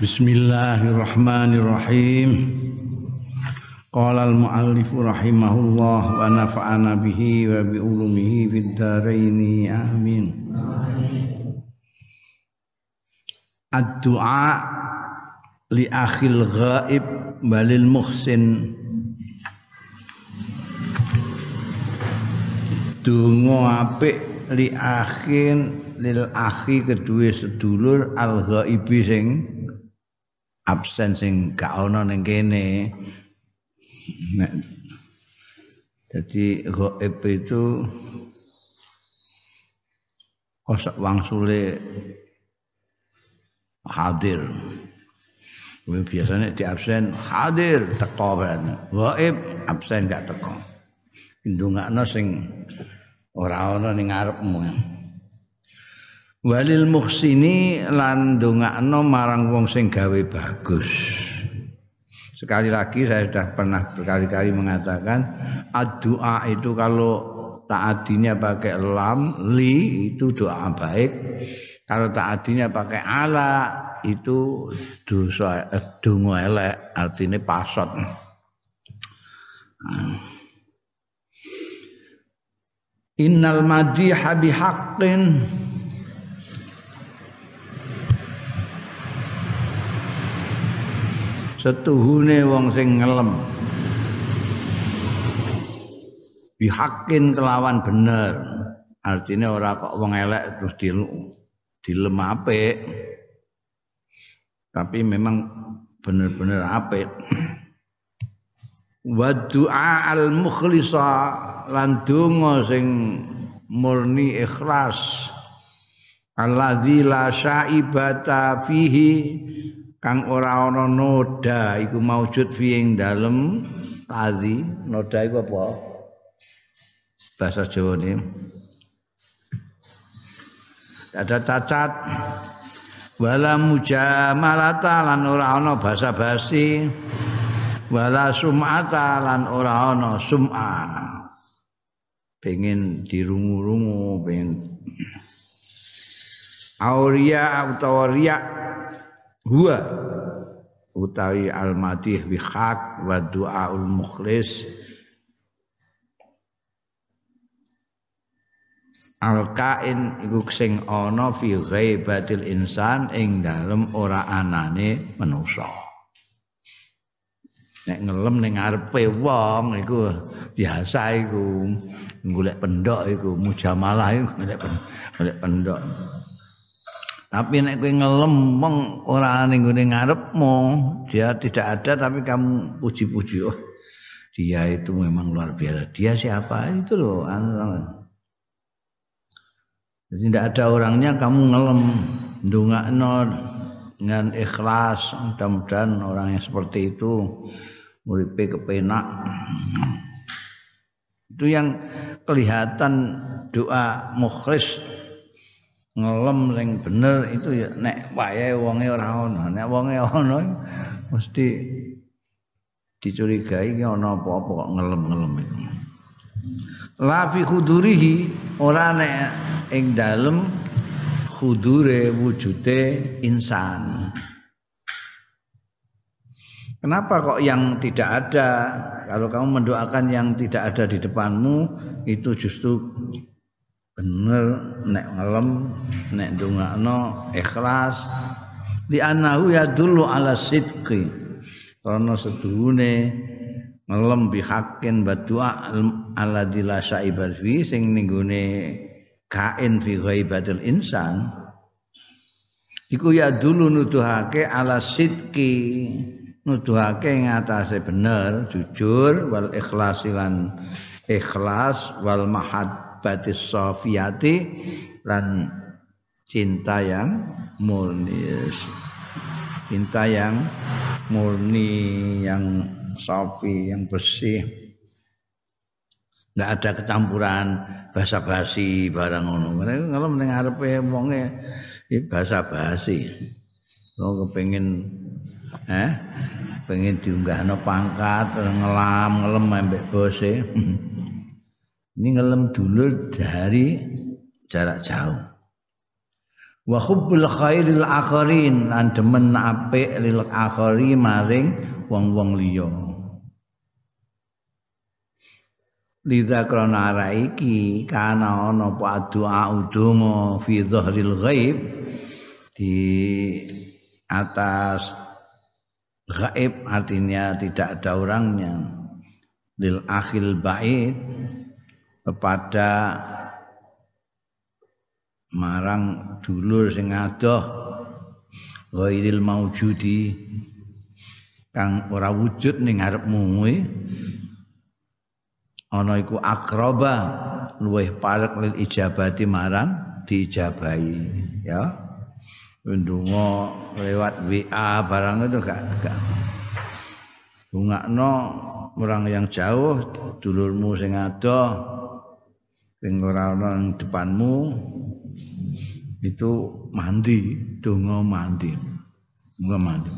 Bismillahirrahmanirrahim. Qala al-muallif rahimahullah wa nafa'ana bihi wa bi ulumihi fid dharain amin. Ad-du'a li akhil ghaib balil muhsin Donga apik li akhin lil akhi kedue sedulur al ghaibi sing absen sing gak ana ning kene jadi gaib itu kosok wangsule hadir biasanya di absen hadir teko berarti. Gaib absen gak teko. Ndongakno sing ora ana ning ngarepmu. Walil muhsini lan ndongakno marang wong sing gawe bagus. Sekali lagi saya sudah pernah berkali-kali mengatakan doa itu kalau taatinya pakai lam li itu doa baik. Kalau taatinya pakai ala itu dosa eh, donga elek artinya pasot Innal madiha bihaqqin setuhune wong sing ngelem. Bihaqqin kelawan bener. Artinya ora kok wong elek terus dilem apik. Tapi memang benar-benar apik. Wa du'a al mukhlisa lan donga sing murni ikhlas. Alladzi la syaibata fihi kang ora ana noda iku maujud fi ing dalem tadi. Noda iku apa? Bahasa Jawa ini. Ada cacat. Wala mujamalata lan ora ana basa-basi wala sum'ata lan ora ana sum'a. Pengen dirungu-rungu pengen auria utawa riya huwa. Utawi al-madih bi haq wa du'aul mukhlis. Al-kain iku sing ana fi ghaibatil insan ing dalem ora anane manusa nek ngelem ning ngarepe wong iku biasa iku golek pendok iku mujamalah iku golek pendok tapi nek kowe wong ora ning gone ngarepmu dia tidak ada tapi kamu puji-puji. Oh dia itu memang luar biasa. Dia siapa? Itu loh jadi tidak ada orangnya kamu ngelem ndongakno dengan ikhlas. Mudah-mudahan orang yang seperti itu muripe kepenak. Itu yang kelihatan doa mukhlis ngelem sing bener itu ya nek wayahe wonge ora ana. Nek wonge ana mesti dicurigai ki ana apa-apa kok ngelem-ngelem itu. La fi khudurihi ora nek ing dalem khudure wujude insan. Kenapa kok yang tidak ada? Kalau kamu mendoakan yang tidak ada di depanmu itu justru bener nek ngelem nek ndongakno ikhlas. Di anahu ya dulu ala sidqi. Karena seduhune ngelem bihakin badua ala dila saibat fi sing ninggune kain fi ghaibatil insan. Iku ya dulu nuduhake ala sidki nuduhake ngatasé bener jujur wal ikhlas lan ikhlas wal mahabbatis safiyati lan cinta yang murni cinta yang murni yang safi yang bersih nggak ada kecampuran basa-basi barang ngono. Kalau ning ngarepe wonge iki basa-basi. Wong kepengin eh pengen diunggahno pangkat ngelam ngelem ambek bose. Ini ngelem dulur dari jarak jauh. wa hubbul khairil akharin lan demen apik lil akhari maring wong-wong liya Lidha krana ara iki kana ana apa doa udonga fi dhahril ghaib di atas gaib artinya tidak ada orangnya lil akhil bait kepada marang dulur sing adoh ghairil maujudi kang ora wujud ning ngarepmu kuwi ana iku akraba luweh parek lil ijabati marang diijabahi ya. Ndonga lewat WA barang itu gak gak. Bungakno orang yang jauh dulurmu sing adoh sing ora ana depanmu itu mandi donga mandi. Donga mandi.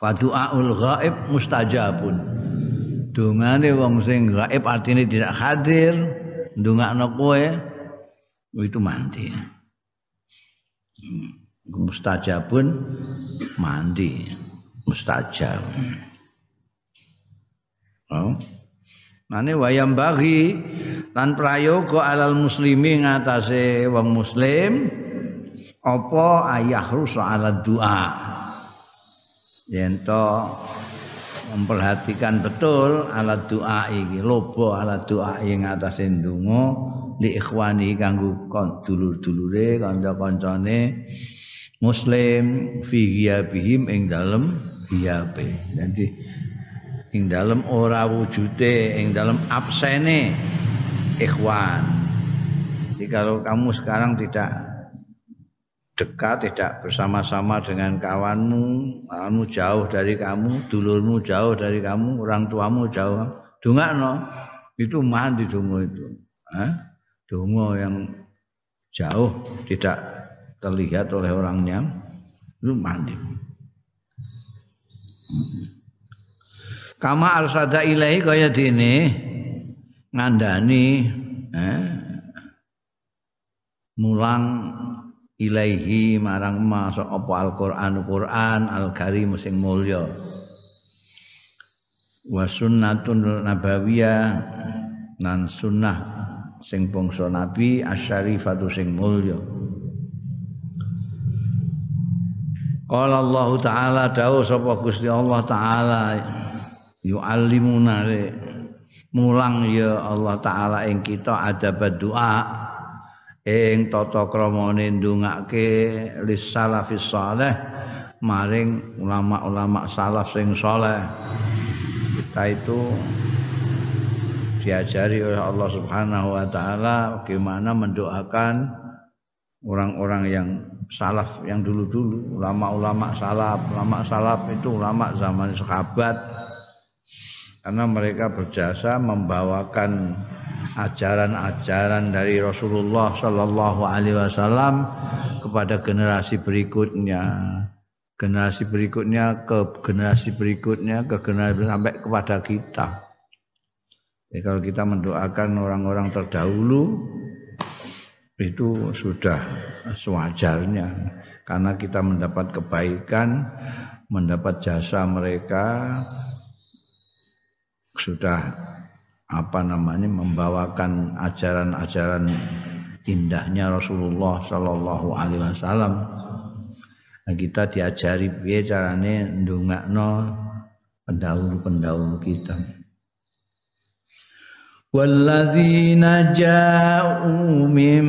Fadu'aul ghaib mustajabun. Dungane wong sing gaib artinya tidak hadir, ndongakno kowe itu mandi. mustajabun mandi. Mustajab. Oh Nane wayam bagi lan prayoga alal muslimi ngatasé wong muslim apa ayah rusa ala doa? Yen memperhatikan betul alat doa iki lobo alat doa ing ngatasé ndonga li ikhwani kanggo dulur-dulure kanca-kancane muslim fi ghiyabihim ing dalem ghiyabe nanti ing dalem ora wujude ing dalem absene ikhwan jadi kalau kamu sekarang tidak dekat tidak bersama-sama dengan kawanmu kamu jauh dari kamu dulurmu jauh dari kamu orang tuamu jauh dongakno itu mandi dongo itu Hah? dongo yang jauh tidak terlihat oleh orangnya itu mandi kama arsada ilahi kaya dini. Ngandani eh, mulang ilaihi marang masuk apa Al-Qur'an Qur'an Al-Karim sing mulya. Wa sunnatun nabawiyah nan sunnah sing bangsa nabi asyarifatu sing mulya. Qala Allah taala dawuh sapa Gusti Allah taala yu'allimuna mulang ya Allah taala ing kita adab doa ing tata kramane ndongake lis salafis saleh maring ulama-ulama salaf sing saleh. Kita itu diajari oleh Allah Subhanahu wa taala bagaimana mendoakan orang-orang yang salaf yang dulu-dulu, ulama-ulama salaf, ulama salaf itu ulama zaman sahabat. Karena mereka berjasa membawakan ajaran-ajaran dari Rasulullah Shallallahu alaihi wasallam kepada generasi berikutnya. Generasi berikutnya ke generasi berikutnya ke generasi sampai kepada kita. Ya, kalau kita mendoakan orang-orang terdahulu itu sudah sewajarnya karena kita mendapat kebaikan, mendapat jasa mereka sudah apa namanya membawakan ajaran-ajaran indahnya Rasulullah Shallallahu Alaihi Wasallam. Nah, kita diajari piye carane ndongakno pendahulu-pendahulu kita. والذين جاءوا من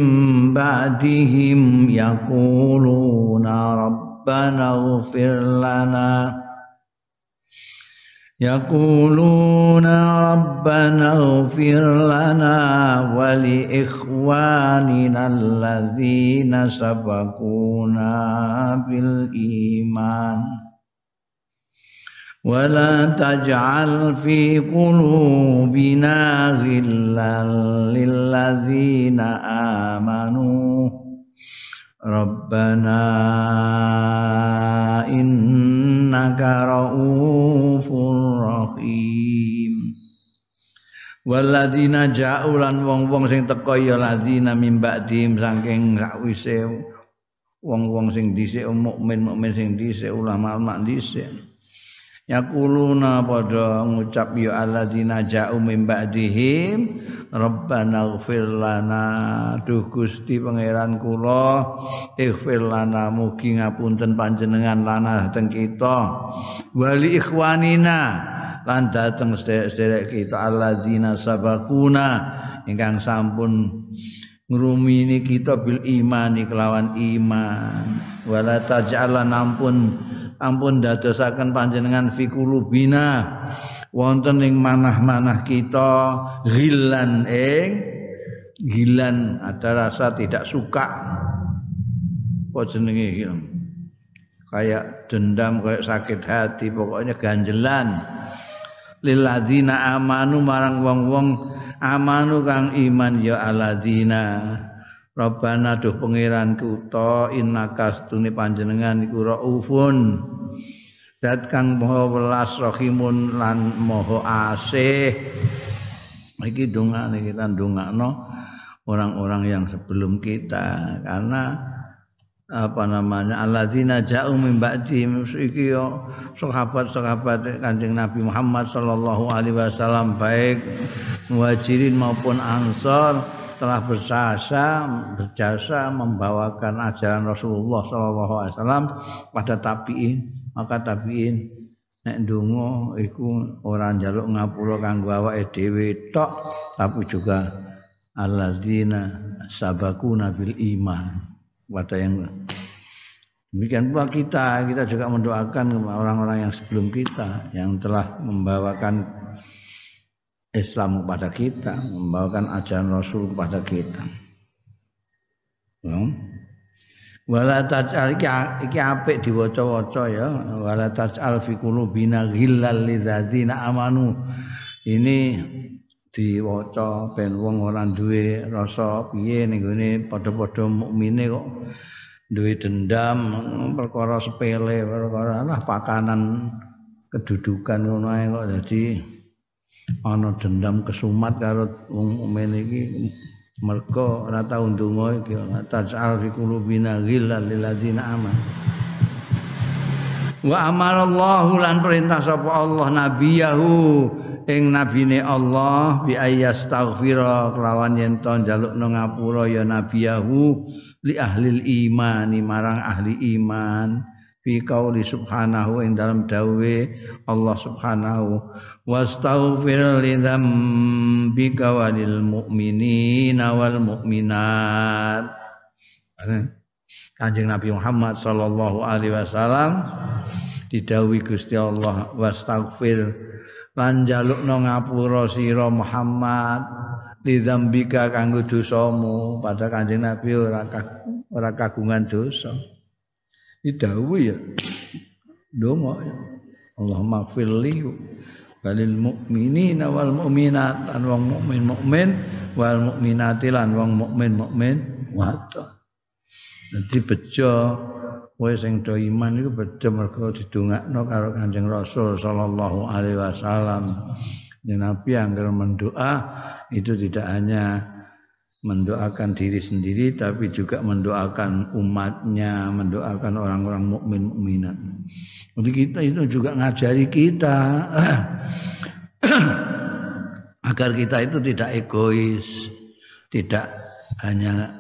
بعدهم يقولون ربنا اغفر لنا يقولون ربنا اغفر لنا ولإخواننا الذين سبقونا بالإيمان. ولا تجعل في قلوبنا غلا للذين آمنوا. ربنا innaka raufur rahim Waladina ja'ulan wong-wong sing teka ya ladina mim ba'dihim saking sakwise wong-wong sing dhisik mukmin mukmin sing dhisik ulama ulama dhisik Yaquluna pada ngucap ya alladzina ja'u min ba'dihim Rabbana ighfir lana. Duh Gusti pangeran kula ighfir lana mugi ngapunten panjenengan lana teng kita. Wali ikhwanina lan dateng sederek kita alladzina sabakuna ingkang sampun ngrumini kita bil imani kelawan iman. Wala taj'alan ampun ampun dadosaken panjenengan fi kulubina wonten ing manah-manah kita gilan ing gilan ada rasa tidak suka. Apa jenenge kayak dendam kayak sakit hati pokoknya ganjelan. Lilladzina amanu marang wong-wong amanu kang iman ya aladina. Rabbana duh pangeranku ta innaka stune panjenengan iku raufun. Dat kang maha welas rahimun lan maha asih. Iki dongane kita ndongakno orang-orang yang sebelum kita. Karena apa namanya? Alladzina ja'u min ba'di iki yo sahabat-sahabat Kanjeng Nabi Muhammad sallallahu alaihi wasallam baik muhajirin maupun ansor telah berjasa berjasa membawakan ajaran Rasulullah Shallallahu Alaihi Wasallam pada tabiin. Maka tabiin nek dungo iku orang jaluk ngapura kanggo awake dhewe tok tapi juga alladzina sabakuna bil iman pada yang demikian pula kita kita juga mendoakan orang-orang yang sebelum kita yang telah membawakan Islam kepada kita, membawakan ajaran Rasul kepada kita. Ya. Wala taj'al iki apik diwaca-waca ya. Wala taj'al fi qulubina ghillal lidzina amanu. Ini diwaca ben wong ora duwe rasa piye ning gone padha-padha mukmine kok duwe dendam perkara sepele perkara lah pakanan kedudukan ngono ae kok. Dadi ana dendam kesumat karo wong mukmin iki mergo ora tau ndonga iki tajal fi qulubina ghillal lil ladzina aman wa amarallahu lan perintah sapa Allah nabiyahu ing nabine Allah bi ayyastaghfira kelawan yen to njalukno ngapura ya nabiyahu li ahli imani marang ahli iman. Fi qauli subhanahu ing dalam dawe Allah subhanahu wastaghfir li dzambika walil mu'minina wal mu'minat. Kanjeng Nabi Muhammad sallallahu alaihi wasallam didhawuhi Gusti Allah wastaghfir lan jalukno ngapura sira Muhammad li dzambika kanggo dosamu. Pada Kanjeng Nabi ora ora kagungan dosa. Didhawuhi ya. Donga ya. Allahumma firli balil mukminina wal mukminat lan wong mukmin mukmin wal mukminati lan wong mukmin mukmin. Wadon dadi bejo kowe sing do iman iku bejo mergo didongakno karo Kanjeng Rasul sallallahu alaihi wasallam Nabi yang mendoa itu tidak hanya mendoakan diri sendiri tapi juga mendoakan umatnya, mendoakan orang-orang mukmin mukminat. Jadi kita itu juga ngajari kita agar kita itu tidak egois, tidak hanya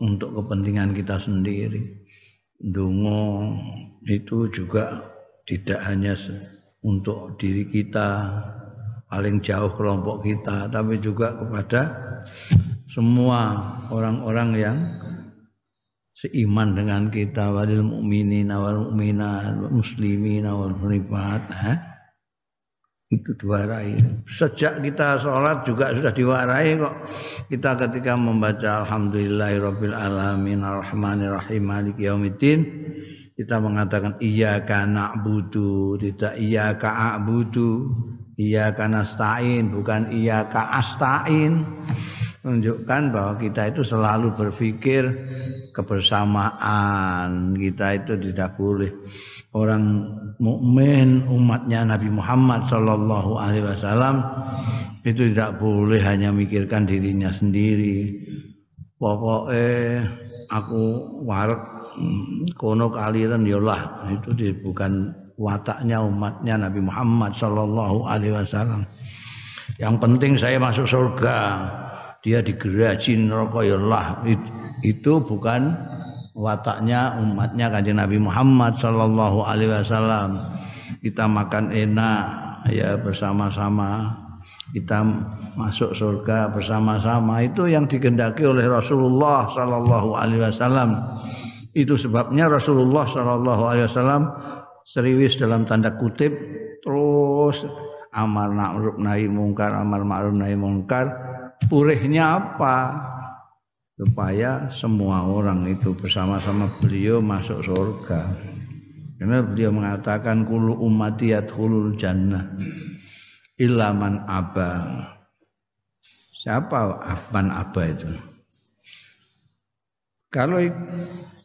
untuk kepentingan kita sendiri. Dungo itu juga tidak hanya untuk diri kita, paling jauh kelompok kita, tapi juga kepada semua orang-orang yang seiman dengan kita walil mukminin wal mukminat muslimin wal muslimat eh? Itu diwarai. Sejak kita sholat juga sudah diwarai kok. Kita ketika membaca alhamdulillahirabbil alamin arrahmanirrahim maliki yaumiddin kita mengatakan kana na'budu tidak iya ka a'budu kana nasta'in bukan iya ka astain menunjukkan bahwa kita itu selalu berpikir kebersamaan. Kita itu tidak boleh orang mukmin umatnya Nabi Muhammad Shallallahu Alaihi Wasallam itu tidak boleh hanya mikirkan dirinya sendiri. Pokoknya aku warak hmm, kono kaliran yolah ya itu bukan wataknya umatnya Nabi Muhammad Shallallahu Alaihi Wasallam. Yang penting saya masuk surga, dia digeraji neraka yolah itu bukan wataknya umatnya kanjeng Nabi Muhammad Shallallahu Alaihi Wasallam. Kita makan enak ya bersama-sama kita masuk surga bersama-sama itu yang digendaki oleh Rasulullah sallallahu alaihi wasallam. Itu sebabnya Rasulullah sallallahu alaihi wasallam seriwis dalam tanda kutip terus amal ma'ruf nahi mungkar amal ma'ruf nahi mungkar purihnya apa? Supaya semua orang itu bersama-sama beliau masuk surga. Karena beliau mengatakan kulu ummati yadkhulul jannah ilaman aba. Siapa aban aba itu? Kalau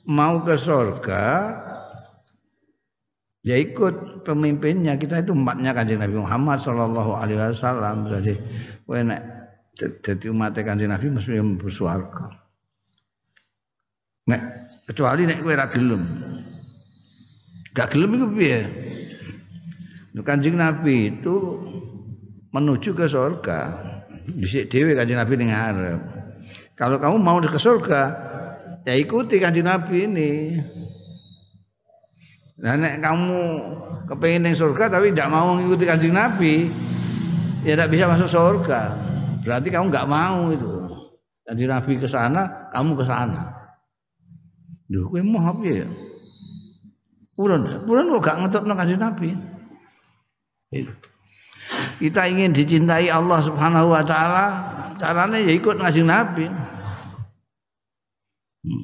mau ke surga ya ikut pemimpinnya kita itu umatnya kanjeng Nabi Muhammad Shallallahu Alaihi Wasallam jadi kowe jadi umat kanjeng Nabi mesti bersuarga nek kecuali nek kowe ra gelem gak gelem iku piye kanjeng Nabi itu menuju ke surga. Disik dewi kanjeng Nabi ning ngarep. Kalau kamu mau ke surga, ya ikuti kanjeng Nabi ini. Nah, nek kamu kepengen ning surga tapi tidak mau mengikuti kanjeng Nabi, ya tidak bisa masuk surga. Berarti kamu nggak mau itu. Kanjeng Nabi ke sana, kamu ke sana. Duh, kowe mau apa ya? Purun, purun kok gak ngetokno kanjeng Nabi. Itu kita ingin dicintai Allah Subhanahu wa taala, caranya ya ikut ngasih Nabi. Hmm.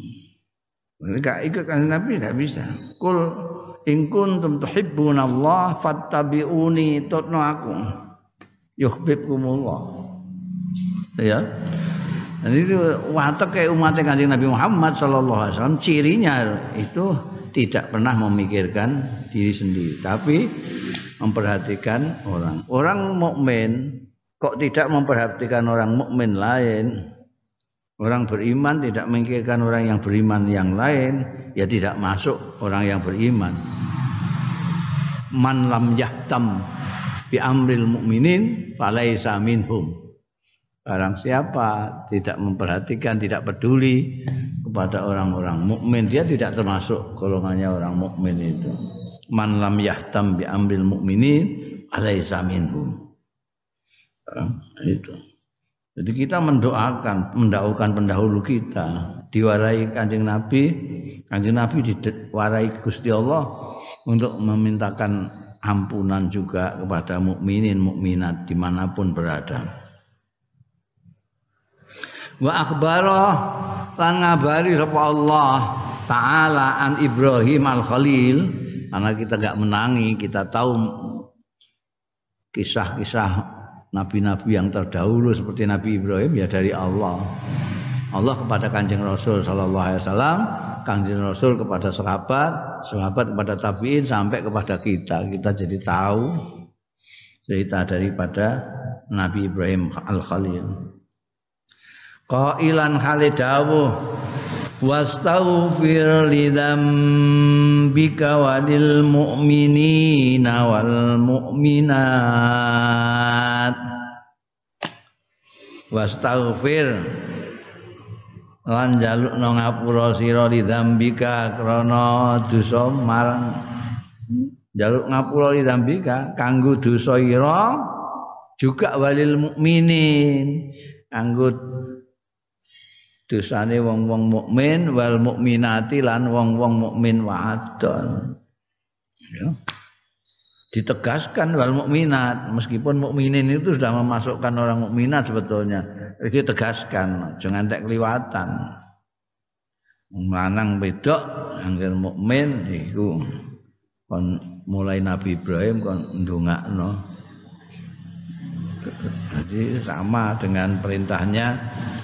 Enggak ikut ngasih Nabi enggak bisa. Kul in kuntum Allah fattabi'uni tutnu aku. Yuhibbukumullah. Ya. Itu watak kayak umat kanjeng Nabi Muhammad Sallallahu Alaihi Wasallam cirinya itu tidak pernah memikirkan diri sendiri, tapi memperhatikan orang. Orang mukmin kok tidak memperhatikan orang mukmin lain? Orang beriman tidak memikirkan orang yang beriman yang lain, ya tidak masuk orang yang beriman. Man lam yahtam bi amril mukminin falaisa minhum. Barang siapa tidak memperhatikan, tidak peduli kepada orang-orang mukmin, dia tidak termasuk golongannya orang mukmin itu man lam yahtam bi amril mukminin alaisa minhum. Nah, itu. Jadi kita mendoakan, mendaukan pendahulu kita, diwarai kanjeng Nabi, kanjeng Nabi diwarai Gusti Allah untuk memintakan ampunan juga kepada mukminin mukminat di mana pun berada. Wa akhbara lan ngabari sapa Allah taala an Ibrahim al Khalil karena kita nggak menangi kita tahu kisah-kisah nabi-nabi yang terdahulu seperti Nabi Ibrahim ya dari Allah. Allah kepada kanjeng Rasul Sallallahu Alaihi Wasallam kanjeng Rasul kepada sahabat sahabat kepada tabiin sampai kepada kita. Kita jadi tahu cerita daripada Nabi Ibrahim Al Qailan Khalidawuh wastaghfir lidzambika walil mu'minina wal mu'minat. Wastaghfir lan jalukno ngapura sira lidzambika krana dosa marang. Jaluk ngapura lidzambika kanggo dosa ira juga walil mukminin kanggo dosane wong-wong mukmin wal mukminati lan wong-wong mukmin wadon. Ya. Ditegaskan wal mukminat meskipun mukminin itu sudah memasukkan orang mukminat sebetulnya. Ditegaskan jangan tak keliwatan. Lanang bedok angger mukmin iku kon mulai Nabi Ibrahim kon ndongakno. Jadi sama dengan perintahnya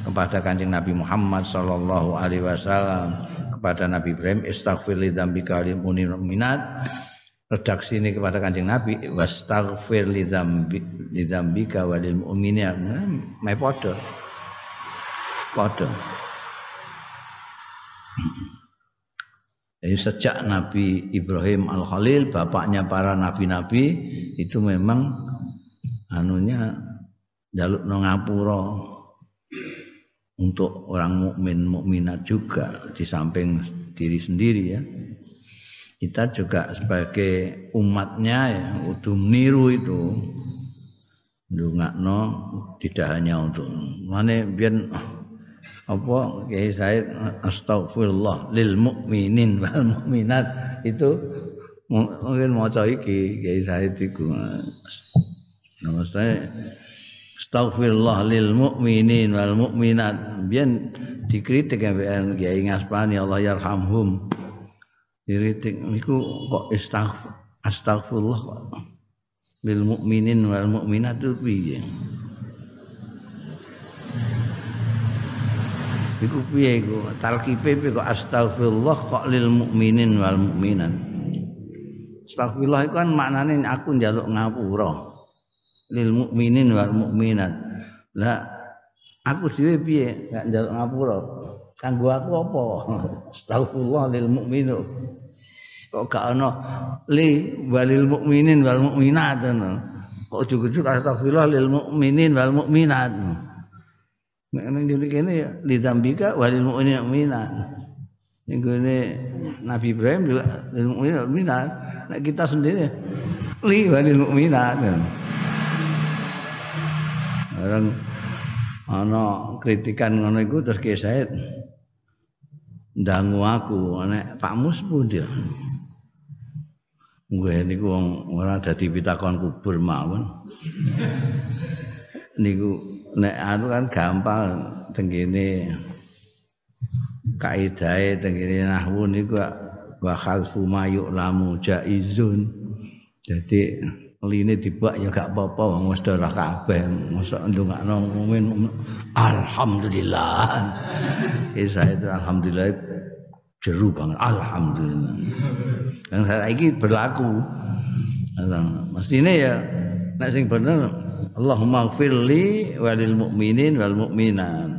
kepada kanjeng Nabi Muhammad sallallahu alaihi wasallam kepada Nabi Ibrahim istaghfir li dzambika lil mu'minat redaksi ini kepada kanjeng Nabi wastaghfir li dzambika walil mu'minat mai padha. Padha. Jadi sejak Nabi Ibrahim Al Khalil, bapaknya para nabi-nabi itu memang anunya jaluk ngapura. Untuk orang mukmin mukminat juga di samping diri sendiri ya. Kita juga sebagai umatnya ya, udah niru itu. Ndongakno tidak hanya untuk mana biar apa Kiai Said astagfirullah lil mukminin wal mukminat itu mungkin maca iki Kiai Said iku nama saya astagfirullah lil mukminin wal mukminat biar dikritik ya biar Kiai Ngaspani Allah yarhamhum. Dikritik niku kok astagfir astagfirullah kok lil mukminin wal mukminat itu piye? Iku piye iku? Talkipe piye kok astagfirullah kok lil mukminin wal mukminat astagfirullah itu kan maknane aku njaluk ngapura lil mukminin wal mukminat lah aku dhewe piye? Gak njaluk ngapura. Kanggo aku apa? Astagfirullah lil mukminin kok gak ana li walil mukminin wal mukminat kok ujug-ujug astagfirullah lil mukminin wal mukminat Nek nang ngene kene ya lidambika walil mu'minin mu'minat. Ning Nabi Ibrahim juga lil mu'minin mu'minat. Nek kita sendiri li walil mu'minat. Orang ana kritikan ngono iku terus Ki Said ndangu aku nek Pak Mus pundi. Nggih niku wong ora dadi pitakon kubur mawon. niku nek anu kan gampang tengene kaidahe tengene nahwu niku wa khalfu ma yu'lamu jaizun dadi line dibak ya gak apa-apa wong wis ora kabeh. Mosok ndongakno mukmin alhamdulillah. Isa itu alhamdulillah jeru banget. Alhamdulillah. Dan saiki berlaku. Mestine ya nek sing bener Allahumma gfirli walil mu'minin wal mu'minat.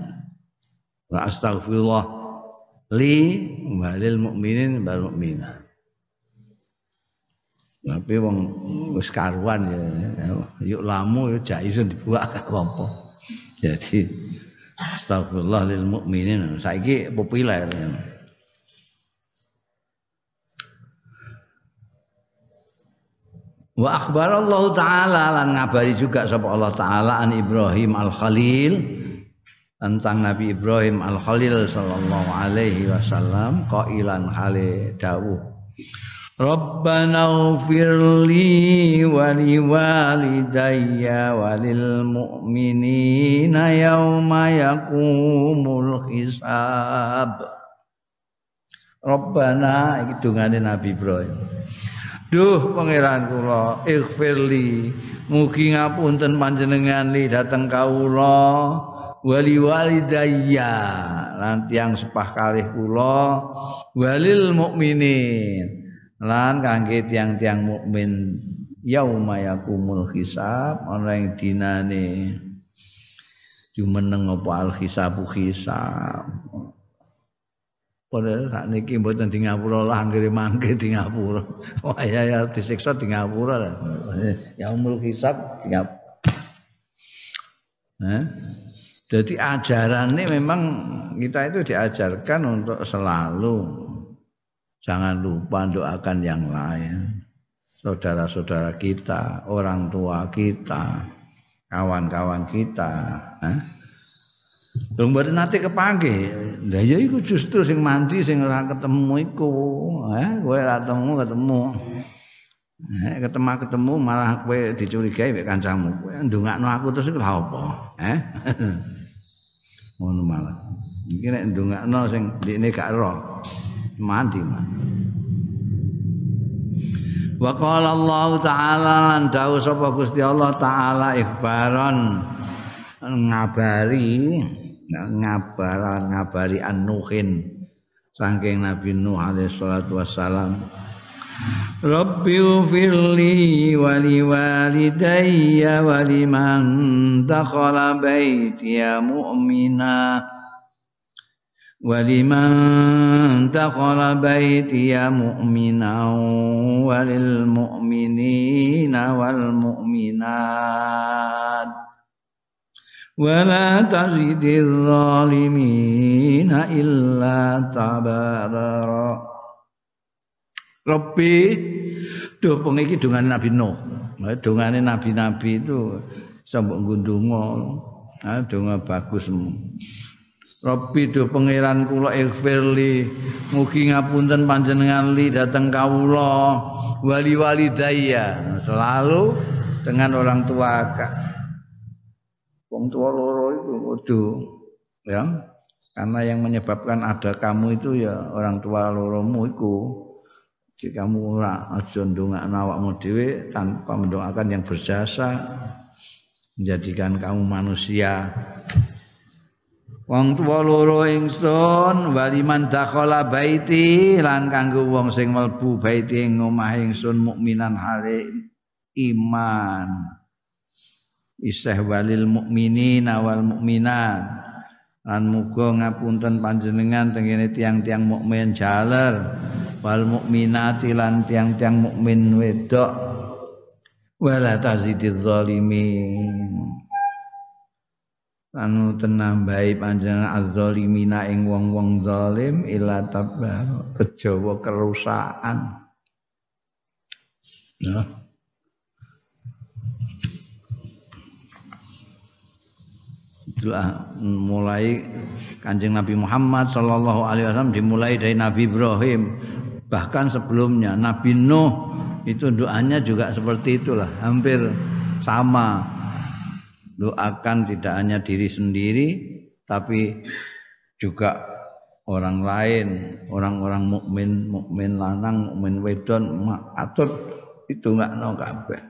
Wa astaghfirullah li walil mu'minin wal mu'minat tapi wong wis karuan ya. Yuk lamu ya jaisun dibuat apa jadi astagfirullah lil mu'minin. Saiki populer ya. Wa akhbar Allah taala lan ngabari juga sapa Allah taala an Ibrahim Al Khalil tentang Nabi Ibrahim Al Khalil sallallahu alaihi wasallam qailan hale dawuh Rabbana ighfir li wa li walidayya wa lil mu'minina yauma yaqumul hisab. Rabbana iki dungane Nabi Ibrahim. Duh pangeran kula ighfirli mugi ngapunten panjenengan li dateng kawula. Wali walidayya lan tiyang sepah kalih kula. Walil mukminin lan kangge tiang-tiang mukmin yauma yakumul hisab ana ing dinane jumeneng apa al hisabu hisab Pada saat ini mboten di ngapura lah anggere mangke di ngapura. Wah ya ya disiksa di ngapura lah. Ya umul hisab di ngapura. Eh? Jadi memang kita itu diajarkan untuk selalu jangan lupa doakan yang lain. Saudara-saudara kita, orang tua kita, kawan-kawan kita. Eh? Durung mboten nate kepanggih. Lah ya iku justru sing mandi sing ora ketemu iku. Eh, ora ketemu ketemu. Eh, ketemu ketemu malah kowe dicurigai mek kancamu. Kowe ndongakno aku terus iku lha apa? Eh. Ngono malah. Iki nek ndongakno sing ndekne gak ero. Mandi mah. Wa qala Allah taala lan dawuh sapa Gusti Allah taala ikhbaran ngabari ngabar ngabari an-nuhin. Saking Nabi Nuh alaihi salatu wassalam. Rabbi ufirli wa li walidayya wa liman dakhala baitiya mu'mina ولمن دخل بيتي مؤمنا وللمؤمنين والمؤمنات ولا تزد الظالمين إلا تبارا Rabbi Duh pengiki dengan Nabi Nuh. Dongane nabi-nabi itu sambok ngundunga. Ah donga bagus. Rabbi do pangeran kula ighfirli mugi ngapunten panjenengan li dateng kawula. Wali walidaya selalu dengan orang tua kak. Wong tua loro itu kudu ya karena yang menyebabkan ada kamu itu ya orang tua loromu iku. Jika kamu ora aja ndongakno awakmu dhewe tanpa mendoakan yang berjasa. Menjadikan kamu manusia Wong tuwa loro ingsun waliman dakhala baiti lan kanggo wong sing mlebu baiti ing omah ingsun mukminan hale iman. Isih walil mukminin wal mukminat. Lan muga ngapunten panjenengan tengene tiang-tiang mukmin jaler wal mukminati lan tiang-tiang mukmin wedok wala tazidiz zalimin. Anu tenambahi panjenengan azzalimina ing wong-wong zalim ila tabar kejawa kerusakan. Ya itulah mulai kanjeng Nabi Muhammad Sallallahu Alaihi Wasallam dimulai dari Nabi Ibrahim. Bahkan sebelumnya Nabi Nuh itu doanya juga seperti itulah hampir sama doakan tidak hanya diri sendiri tapi juga orang lain, orang-orang mukmin, mukmin lanang, mukmin wedon, atut itu enggak no kabeh.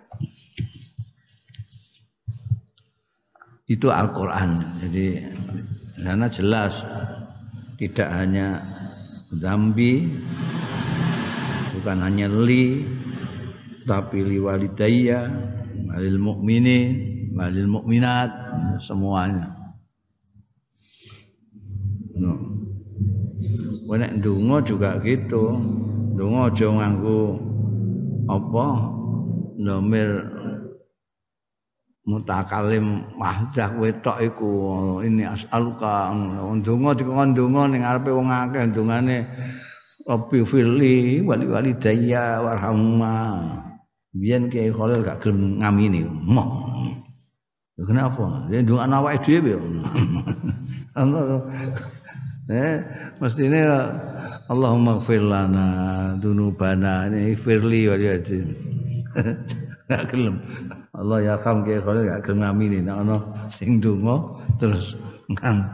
Itu Al-Qur'an. Jadi karena jelas tidak hanya zambi bukan hanya li tapi li walidayya walil mukminin walil mukminat semuanya. No. Nek ndonga juga gitu. Ndonga aja nganggo apa nomor mutakalim mahdah kowe iku ini asaluka ndonga dikon ndonga ning arepe wong akeh ndongane Rabbi fili wali wali daya warhamma biyen kiai Khalil gak gelem ngamini moh Kenapa? Dia doa awake dhewe ya. Eh, mestine Allahumma ighfir lana dzunubana ini firli wa yadin. Gak gelem. Allah ya kam ke kalau gak gelem ngamini nek ana sing donga terus kan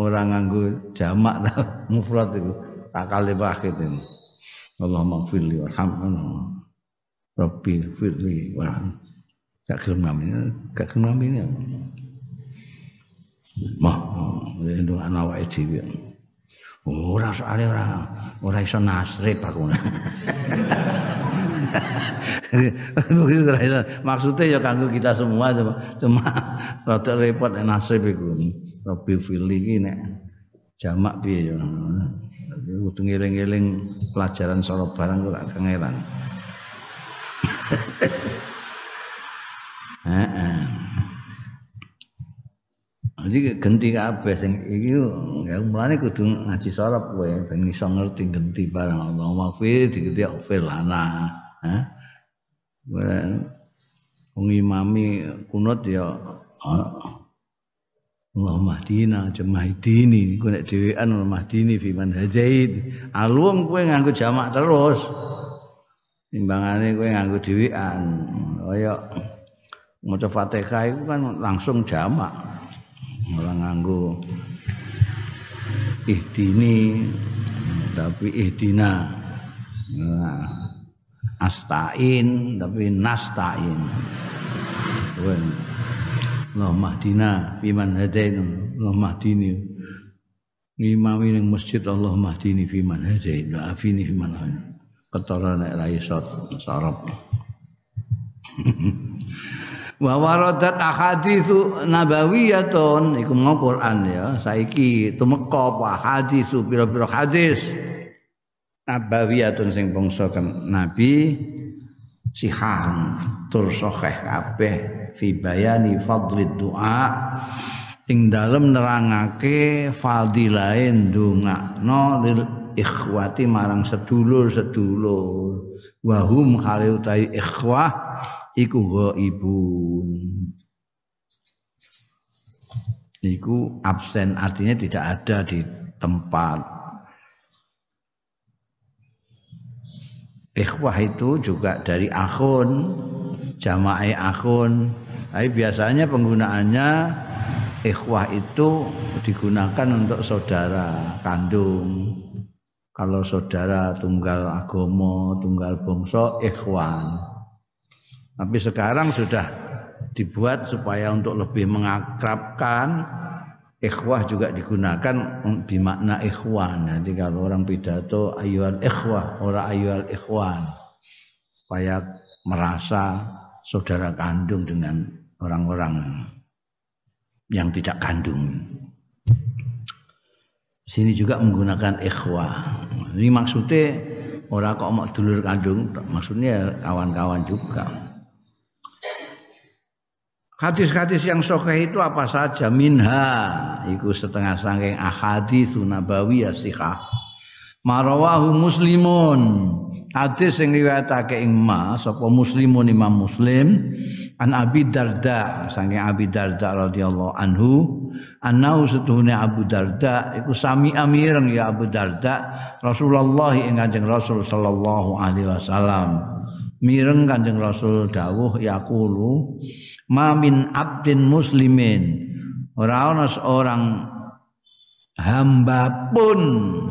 orang nganggo jamak ta mufrad iku takale wahid ini. Allahumma ighfirli warhamna. Rabbi firli warhamna. Gak gelem namine gak gelem namine mah itu anak awake dhewe ora soalé ora ora iso nasrib aku maksudnya ya kanggo kita semua cuma, cuma rada repot nasrib iku. Rabbi fili iki nek jamak piye ya? Kudu ngeling-eling pelajaran soro barang kok gak kengeran Heeh. Jadi genti kabeh sing iki ya mulane kudu ngaji sorop kowe ben iso ngerti genti barang Allah mafi digenti fir lana. Hah? Wong imami kunut ya Allah mahdina jamahdini. Ku nek dhewean mahdini fi man hadaid alung kowe nganggo jamak terus. Timbangane kowe nganggo dhewean. Kaya maca Fatihah itu kan langsung jamak. Ora nganggo ihdini tapi ihdina. Nah, astain tapi nastain. Allah mahdina biman hadain Allah mahdini ngimami ning masjid Allah mahdini fiman hadain wa afini fiman ketara nek ra sarap wa waradat ahaditsu nabawiyatun. Iku mau Quran ya saiki tumeka apa haditsu pira-pira hadis. Nabawiyatun sing bangsa nabi sihan tur sahih kabeh fi bayani fadlid doa ing dalem nerangake fadilahe ndongakno lil ikhwati marang sedulur-sedulur. Wahum khali utai ikhwah iku ghaibun. Iku absen artinya tidak ada di tempat. Ikhwah itu juga dari akhun jamaah akhun. Tapi biasanya penggunaannya ikhwah itu digunakan untuk saudara kandung. Kalau saudara tunggal agomo, tunggal bangsa ikhwan. Tapi sekarang sudah dibuat supaya untuk lebih mengakrabkan ikhwah juga digunakan makna ikhwan. Nanti kalau orang pidato ayual ikhwah, orang ayual ikhwan. Supaya merasa saudara kandung dengan orang-orang yang tidak kandung sini juga menggunakan ikhwah. Ini maksudnya orang kok mau dulur kandung, maksudnya kawan-kawan juga. Hadis-hadis yang sahih itu apa saja? Minha, itu setengah sangking ahadits nabawiyah sihah. Marawahu muslimun Hadis sing riwayatake ing ma sapa muslimun Imam Muslim an Abi Darda saking Abi Darda radhiyallahu anhu annahu setuhune Abu Darda iku sami amireng ya Abu Darda Rasulullah ing Kanjeng Rasul sallallahu alaihi wasallam mireng Kanjeng Rasul dawuh yaqulu ma min abdin muslimin. Ora ana seorang hamba pun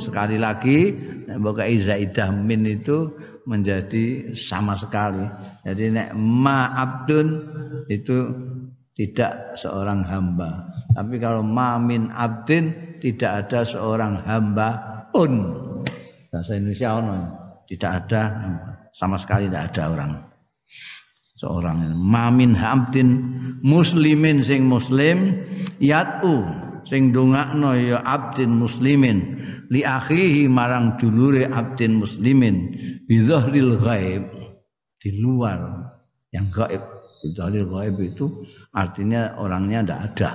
sekali lagi boga zaidah min itu menjadi sama sekali. Jadi nek ma abdun itu tidak seorang hamba. Tapi kalau ma min abdin tidak ada seorang hamba pun. Bahasa Indonesia ono tidak ada sama sekali tidak ada orang. Seorang ma min abdin muslimin sing muslim yatu sing dongakno ya abdin muslimin li akhihi marang dulure abdin muslimin bi dhahril ghaib di luar yang gaib. Dhahril ghaib itu artinya orangnya tidak ada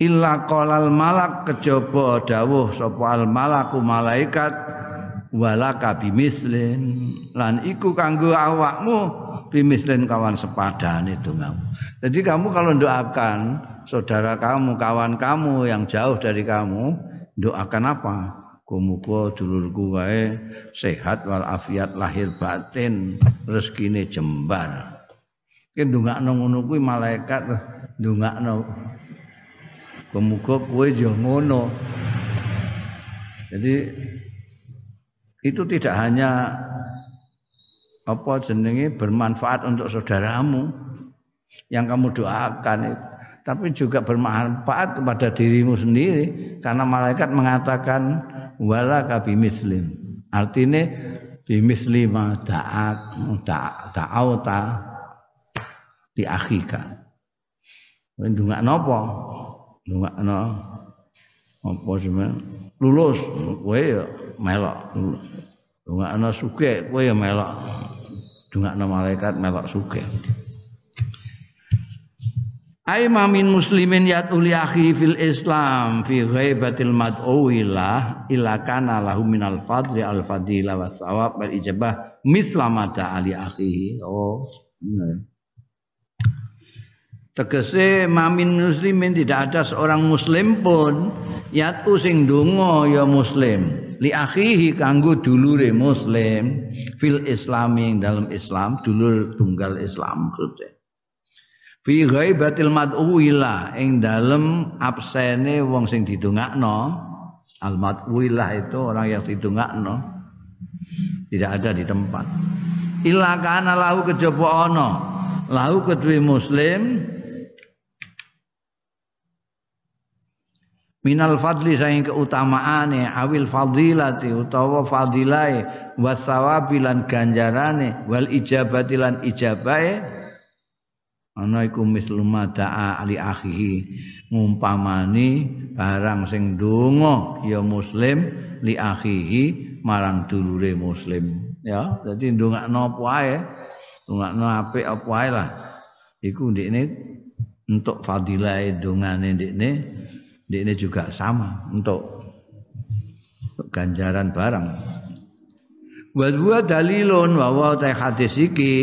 illa qalal malak kejaba dawuh sapa al malaku malaikat walaka bimislin lan iku kanggo awakmu bimislin kawan sepadan itu kamu. Jadi kamu kalau doakan saudara kamu, kawan kamu yang jauh dari kamu, doakan apa? Kumuko dulurku wae sehat wal afiat lahir batin, rezekine jembar. Ki ndongakno ngono kuwi malaikat ndongakno. Kumuko kowe yo. Jadi itu tidak hanya apa jenenge bermanfaat untuk saudaramu yang kamu doakan tapi juga bermanfaat kepada dirimu sendiri karena malaikat mengatakan wala kabimislim artinya bimisli ma ta'ak ta'auta di akhika ndongak napa ndongak no apa semen lulus. Kowe ya melok lulus ndongak ana sugih kowe ya melok. Dungakno malaikat melok sugih. Ai mamin muslimin yat uli akhi fil Islam fi ghaibatil mad'uillah illa kana lahu minal fadli al fadila wa thawab wal ijabah mata ali akhihi. Oh, benar. Tegese mamin muslimin tidak ada seorang muslim pun yatu sing donga ya muslim. Li akhihi kanggo dulure muslim. Fil islami dalam Islam dulur tunggal Islam. Maksudnya fi ghaibatil mad'u ila ing dalam absene wong sing didongakno. Al mad'u itu orang yang didongakno. Tidak ada di tempat. Illa kana lahu kejaba ana lahu kedue muslim minal fadli saing keutamaane awil fadilati utawa fadilai wasawabi lan ganjarane wal ijabati lan ijabahe ana iku mislu da'a ali akhihi ngumpamani barang sing donga ya muslim li akhihi marang dulure muslim. Ya dadi ndongakno apa ae ndongakno apik apa ae lah. Iku ndekne untuk fadilah dongane ndekne ini juga sama untuk ganjaran barang. Wa huwa dalilun wa wa ta hadis iki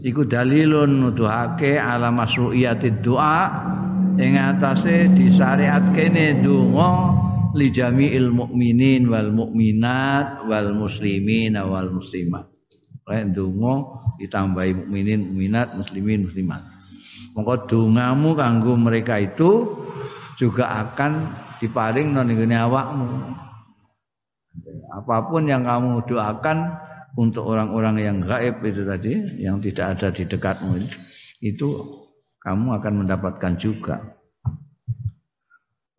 iku dalilun nuduhake ala masruiyatid doa ing atase disyariat kene donga li jami'il mukminin wal mukminat wal muslimin wal muslimat. Lek donga ditambahi mukminin, mukminat, muslimin, muslimat. Mongko dongamu kanggo mereka itu juga akan diparing non awakmu. Apa pun yang kamu doakan untuk orang-orang yang gaib itu tadi, yang tidak ada di dekatmu itu kamu akan mendapatkan juga.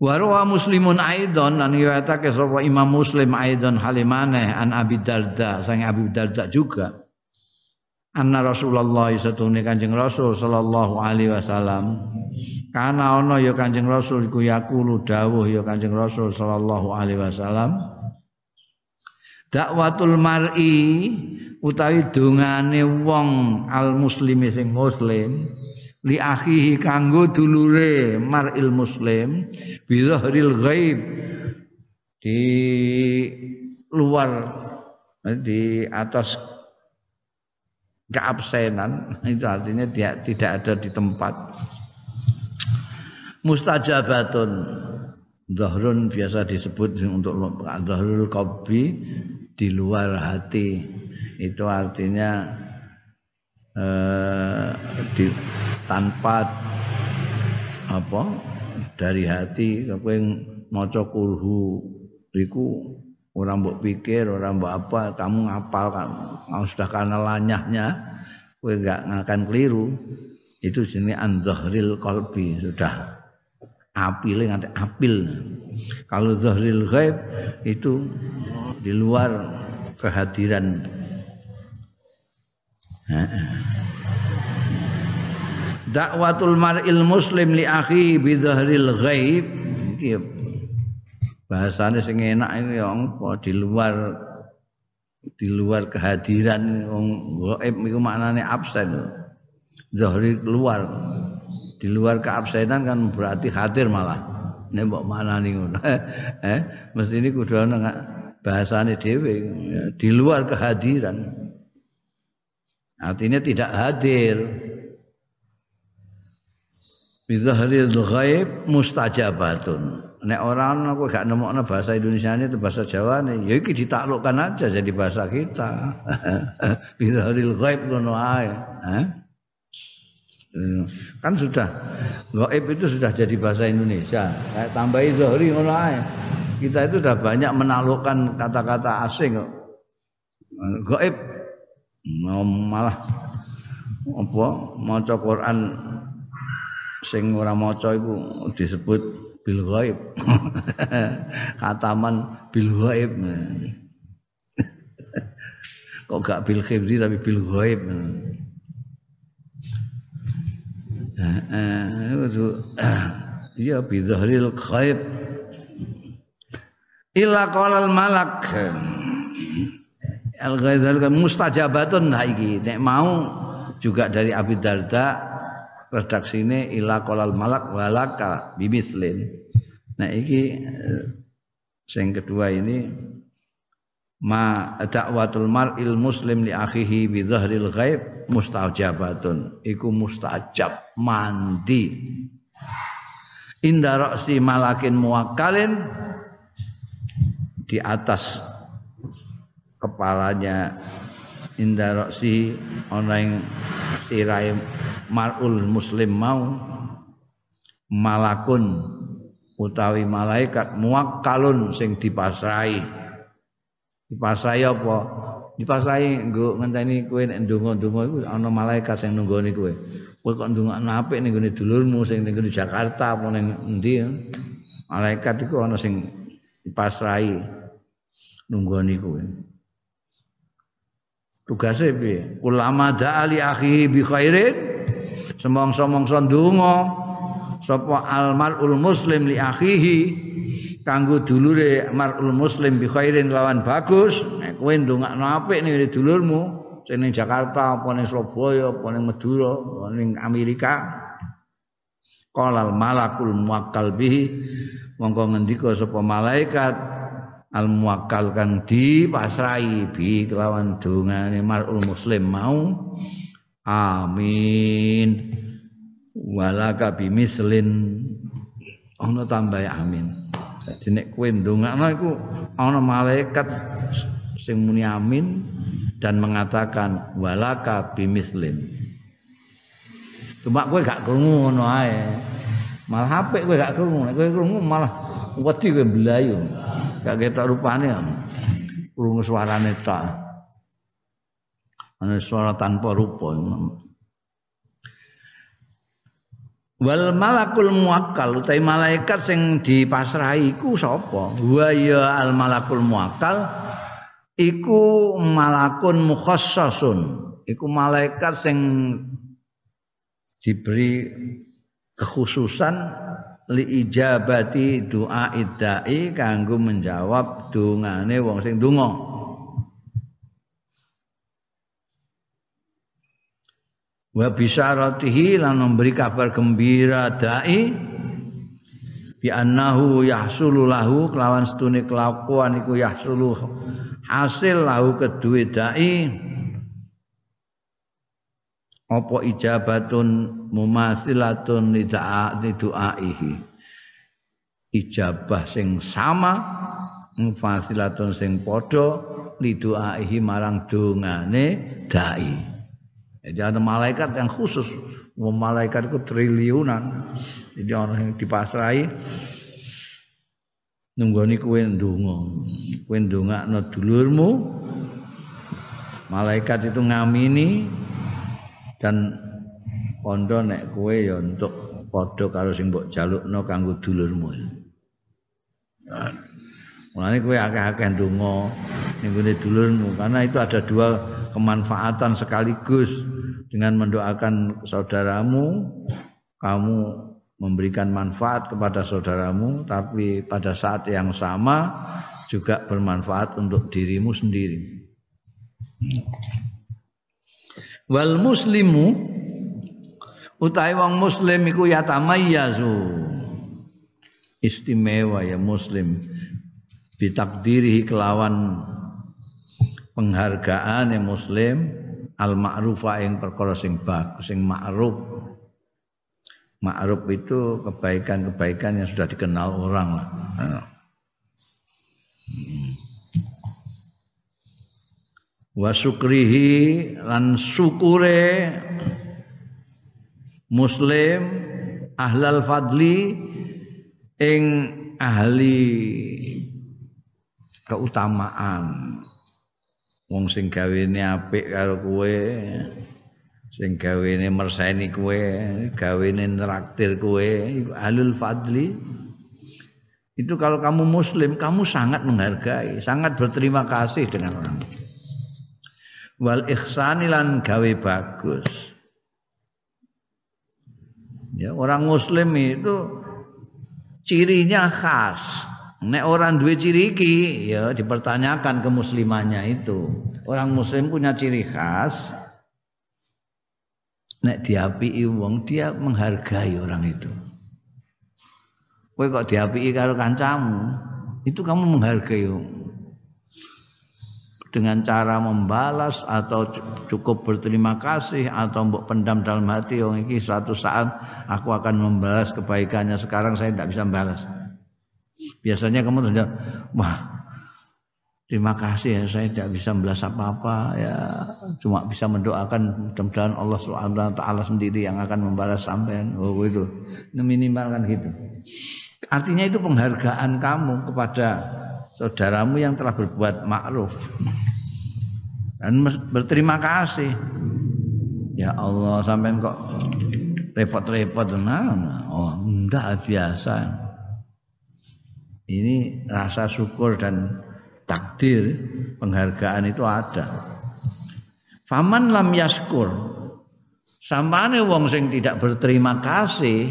Warwa muslimun aidon lan riwayatake sapa Imam Muslim aidon halimane an Abi Darda sang Abi Darda juga anna Rasulullah satune Kanjeng Rasul sallallahu alaihi wasallam. Kana ana ya Kanjeng Rasul iku yaqulu dawuh ya Kanjeng Rasul sallallahu alaihi wasallam. Dakwatul mar'i utawi dongane wong al muslimi sing muslim li akhihi kanggo dulure mar'il muslim bi zahril ghaib di luar di atas keabsenan itu artinya dia tidak ada di tempat. Mustajabatun zahrun biasa disebut untuk zahrul qalbi di luar hati. Itu artinya eh, di, tanpa apa dari hati kowe maca kulhu iku orang mbok pikir orang mbok apa kamu ngapal kamu sudah karena lanyahnya kowe enggak akan keliru. Itu sini anzahril qalbi sudah. Apil nganti apil. Kalau zahril ghaib itu di luar kehadiran. Dakwatul mar'il muslim li akhi bi zahril ghaib bahasane sing enak ini ya di luar di luar kehadiran wong gaib iku maknane absen. Zahri keluar. Di luar keabsenan kan berarti hadir malah. Nek mbok manani ngono. Eh mesti ini kudu ana bahasane dhewe. Di luar kehadiran. Artinya tidak hadir. Bizahril ghaib mustajabatun nek orang aku gak nemokno bahasa Indonesia itu bahasa Jawa nih ya iki ditaklukkan aja jadi bahasa kita. Bidzaril ghaib ngono ae. Kan sudah gaib itu sudah jadi bahasa Indonesia. Kayak tambahi zahri ngono ae. Kita itu sudah banyak menaklukkan kata-kata asing kok. Gaib malah apa maca Quran sing ora maca iku disebut bil ghaib. Kataman bil ghaib. Kok gak bil khibri tapi bil ghaib. Iya bidzahril ghaib. Illa qala al malak. Al ghaizal mustajabatun nah nek mau juga dari Abi Darda redaksine ila qalal malak walaka bimislin. Nah iki eh, sing kedua ini ma dakwatul mar'il muslim li akhihi bi dhahril ghaib mustajabatun. Iku mustajab mandi. Inda ra'si malakin muwakkalin di atas kepalanya inda ra'si ana ing sirahe mar'ul muslim mau malakun utawi malaikat muwakkalun sing dipasrai dipasrai apa? Dipasrai nggo ngenteni kowe nek ndonga-ndonga iku ana malaikat sing nunggoni kowe. Kowe kok ndongakno apik ning gone dulurmu sing ning Jakarta apa ning endi Malaikat iku ana sing dipasrai nunggoni kuwi. Tugase piye? Ulama da'ali akhihi bi khairin. Semongso-mongso ndonga. Sapa almarul muslim li akhihi. Kanggo dulure marul muslim bi khairin lawan bagus. Nek kowe ndongakno apik ning dulurmu sing ning Jakarta apa ning Surabaya apa ning Madura apa ning Amerika. Qalal malakul muwakkal bihi. Mongko ngendika sapa malaikat al muwakkal kang dipasrahi bi kelawan dongane marul muslim mau. Amin. Walaka bimislin ana tambah amin. Dadi nek kowe ndongakno iku ana malaikat sing muni amin dan mengatakan walaka bimislin Cuma kowe gak krungu ngono ae. Malah apik kowe gak krungu, nek kowe malah wedi kowe belayu. Gak ketok rupane. Krungu suarane tok. Suara tanpa rupa. Wal malakul muakkal utawi malaikat sing dipasrahi iku sapa? Wa ya al malakul muakkal iku malakun mukhassasun. Iku malaikat sing diberi kekhususan li ijabati doa idai kanggo menjawab dongane wong sing donga. Wa bisyaratihi lan memberi kabar gembira dai bi annahu yahsulu lahu kelawan setune kelakuan iku yahsulu hasil lahu kedue dai apa ijabatun mumathilatun lidu'aihi ijabah sing sama mufathilatun sing padha lidu'aihi marang dongane dai. Jadi ada malaikat yang khusus. Malaikat itu triliunan. Jadi orang yang dipasrai nunggoni kue ndonga. Kue ndongakno dulurmu. Malaikat itu ngamini dan kondo nek kowe ya untuk padha karo sing mbok jalukno kanggo dulurmu. Mulane kowe akeh-akeh ndonga ning dulurmu karena itu ada dua kemanfaatan sekaligus dengan mendoakan saudaramu kamu memberikan manfaat kepada saudaramu tapi pada saat yang sama juga bermanfaat untuk dirimu sendiri wal muslimu utawi wong muslim iku yatamayyazu istimewa ya muslim. Bitakdirihi kelawan penghargaan yang muslim al ma'rufa yang perkara sing bagus sing ma'ruf. Ma'ruf itu kebaikan-kebaikan yang sudah dikenal orang lah. Hmm wa syukrihi lan syukure muslim ahlal fadli ing ahli keutamaan. Wong sing gawene apik karo kowe sing gawene merseni kowe gawene nraktir kowe ahlul fadli. Itu kalau kamu muslim kamu sangat menghargai sangat berterima kasih dengan orang wal ihsani lan gawe bagus. Ya, orang muslim itu cirinya khas. Nek orang dua ciri iki ya dipertanyakan kemuslimannya itu. Orang muslim punya ciri khas. Nek diapii wong dia menghargai orang itu. Kowe kok diapii karo kancamu, itu kamu menghargai dengan cara membalas atau cukup berterima kasih atau mbok pendam dalam hati oh ini suatu saat aku akan membalas kebaikannya sekarang saya tidak bisa membalas. Biasanya kamu sudah wah terima kasih ya saya tidak bisa membalas apa-apa ya. Cuma bisa mendoakan mudah-mudahan Allah Subhanahu taala sendiri yang akan membalas sampean. Oh itu. Minimal kan gitu. Artinya itu penghargaan kamu kepada saudaramu yang telah berbuat ma'ruf. Dan berterima kasih. Ya Allah sampai kok repot-repot? Nah, oh enggak biasa. Ini rasa syukur dan takdir penghargaan itu ada. Faman lam yaskur. Sampane wong sing tidak berterima kasih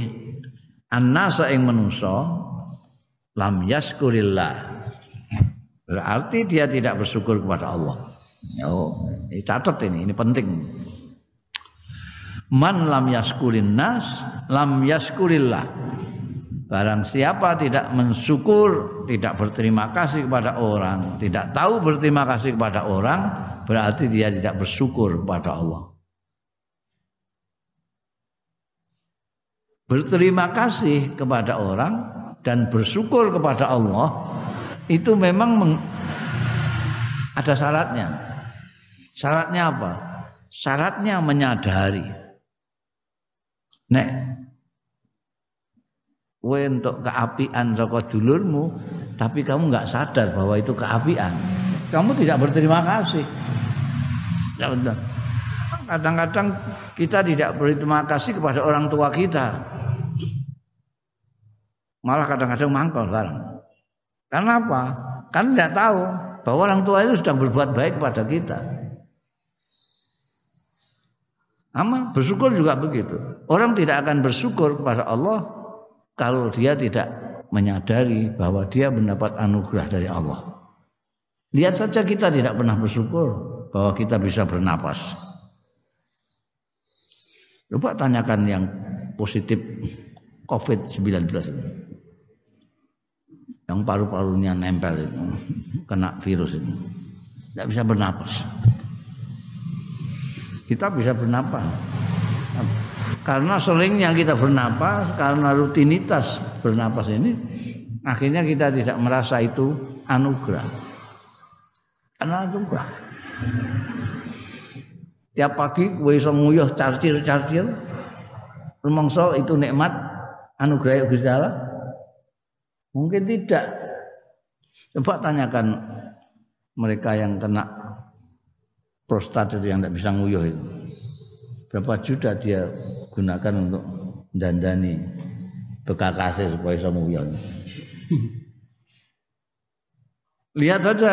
annasa ing manusa lam yaskurillah. Berarti dia tidak bersyukur kepada Allah. Oh, ini catat ini, ini penting. Man lam yaskurin nas lam yaskurillah Barang siapa tidak mensyukur, tidak berterima kasih kepada orang, tidak tahu berterima kasih kepada orang, berarti dia tidak bersyukur kepada Allah. Berterima kasih kepada orang dan bersyukur kepada Allah itu memang ada syaratnya. Syaratnya apa? Syaratnya menyadari. Nek kowe untuk keapian saka dulurmu tapi kamu nggak sadar bahwa itu keapian kamu tidak berterima kasih ya kadang-kadang kita tidak berterima kasih kepada orang tua kita malah kadang-kadang mangkol bareng karena apa kan tidak tahu bahwa orang tua itu sedang berbuat baik pada kita Ama bersyukur juga begitu. Orang tidak akan bersyukur kepada Allah kalau dia tidak menyadari bahwa dia mendapat anugerah dari Allah. Lihat saja kita tidak pernah bersyukur bahwa kita bisa bernapas. Coba tanyakan yang positif COVID-19 yang paru-parunya nempel itu, kena virus ini, tidak bisa bernapas. Kita bisa bernapas karena seringnya kita bernapas, karena rutinitas bernapas ini, akhirnya kita tidak merasa itu anugerah. Karena anugerah. Tiap pagi gue iso nguyuh carcir-carcir. Rumangsa itu nikmat anugerah Gusti Allah? Mungkin tidak. Coba tanyakan mereka yang kena prostat itu yang tidak bisa nguyuh itu. Berapa juta dia gunakan untuk dandani bekakase supaya bisa muyon. Lihat saja,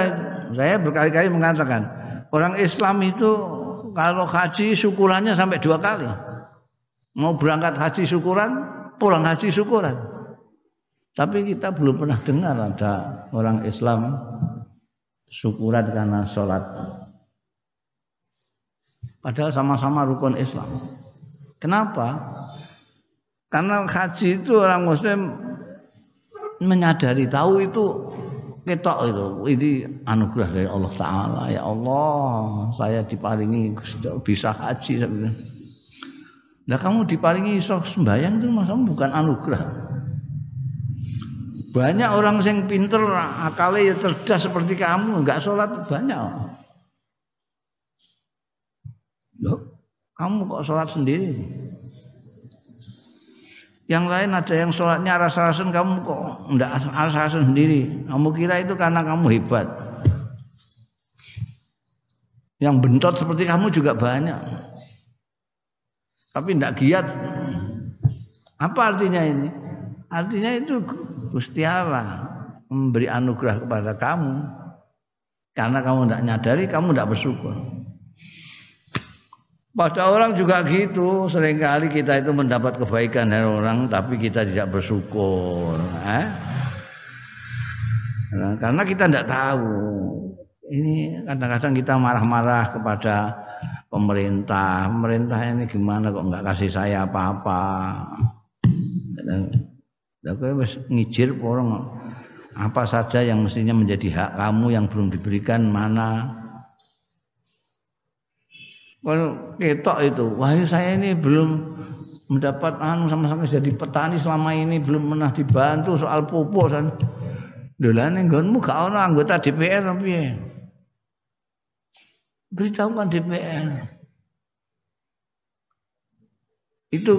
saya berkali-kali mengatakan orang Islam itu kalau haji syukurannya sampai dua kali. Mau berangkat haji syukuran, pulang haji syukuran. Tapi kita belum pernah dengar ada orang Islam syukuran karena sholat. Padahal sama-sama rukun Islam. Kenapa? Karena haji itu orang muslim menyadari tahu itu ketok itu ini anugerah dari Allah taala ya Allah saya diparingi bisa haji Nah kamu diparingi iso sembahyang itu masa bukan anugerah. Banyak orang yang pinter, akalnya ya cerdas seperti kamu, enggak sholat banyak. Loh, kamu kok sholat sendiri? Yang lain ada yang sholatnya rasa-rasan kamu kok enggak rasa-rasan sendiri. Kamu kira itu karena kamu hebat. Yang bentot seperti kamu juga banyak. Tapi enggak giat. Apa artinya ini? Artinya itu Gusti Allah memberi anugerah kepada kamu. Karena kamu tidak nyadari, kamu tidak bersyukur. Pada orang juga gitu, sering kali kita itu mendapat kebaikan dari orang tapi kita tidak bersyukur. Eh? Nah, karena kita tidak tahu. Ini kadang-kadang kita marah-marah kepada pemerintah. Pemerintah ini gimana kok nggak kasih saya apa-apa. Dan aku ngijir porong apa saja yang mestinya menjadi hak kamu yang belum diberikan mana kalau ketok itu, wah saya ini belum mendapat anu sama-sama jadi petani selama ini belum pernah dibantu soal pupuk dan dolane nggonmu gak ono anggota DPR piye? Beritahukan DPR. Itu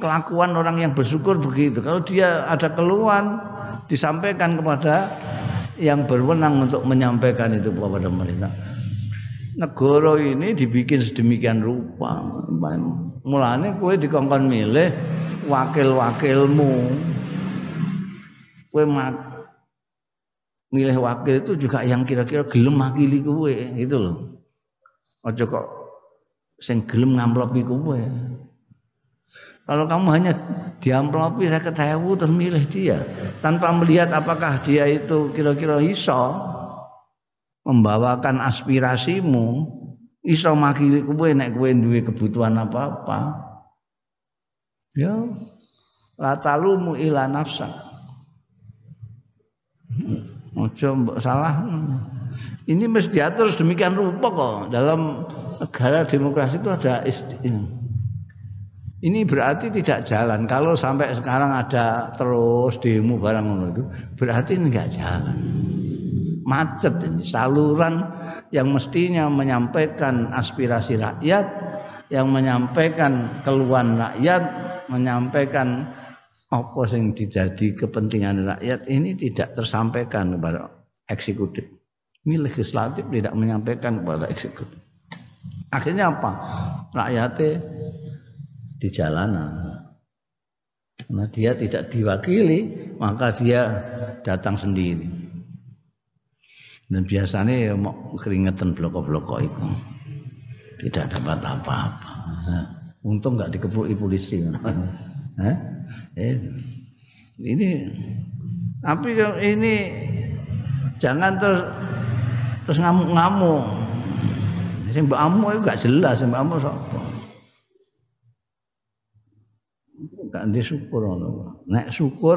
kelakuan orang yang bersyukur begitu. Kalau dia ada keluhan disampaikan kepada yang berwenang untuk menyampaikan itu kepada pemerintah negara ini dibikin sedemikian rupa. Mulane kowe dikongkon milih wakil-wakilmu. Kowe milih wakil itu juga yang kira-kira gelem makili kowe gitu loh. Aja kok sing gelem ngamplopi kowe. Kalau kamu hanya diamplopi saya ketahui terus milih dia tanpa melihat apakah dia itu kira-kira iso membawakan aspirasimu, iso makili kowe nek kowe duwe kebutuhan apa-apa. Ya, latalumu ila nafsa. Ojo salah. Ini mesti diatur demikian rupa kok. Dalam negara demokrasi itu ada ini berarti tidak jalan. Kalau sampai sekarang ada terus demo barang itu, berarti ini enggak jalan. Macet ini saluran yang mestinya menyampaikan aspirasi rakyat, yang menyampaikan keluhan rakyat, menyampaikan apa yang dijadi kepentingan rakyat ini tidak tersampaikan kepada eksekutif. Ini legislatif tidak menyampaikan kepada eksekutif. Akhirnya apa? Rakyatnya di jalanan. Nah dia tidak diwakili, maka dia datang sendiri. Dan biasanya ya mau keringetan bloko-bloko itu. Tidak dapat apa-apa. Untung nggak dikepuk polisi. Hah? Eh, ini tapi ini jangan terus terus ngamuk-ngamuk. Mbak amu itu gak jelas mbak amu sapa. Gak ndek syukur ngono. Nek syukur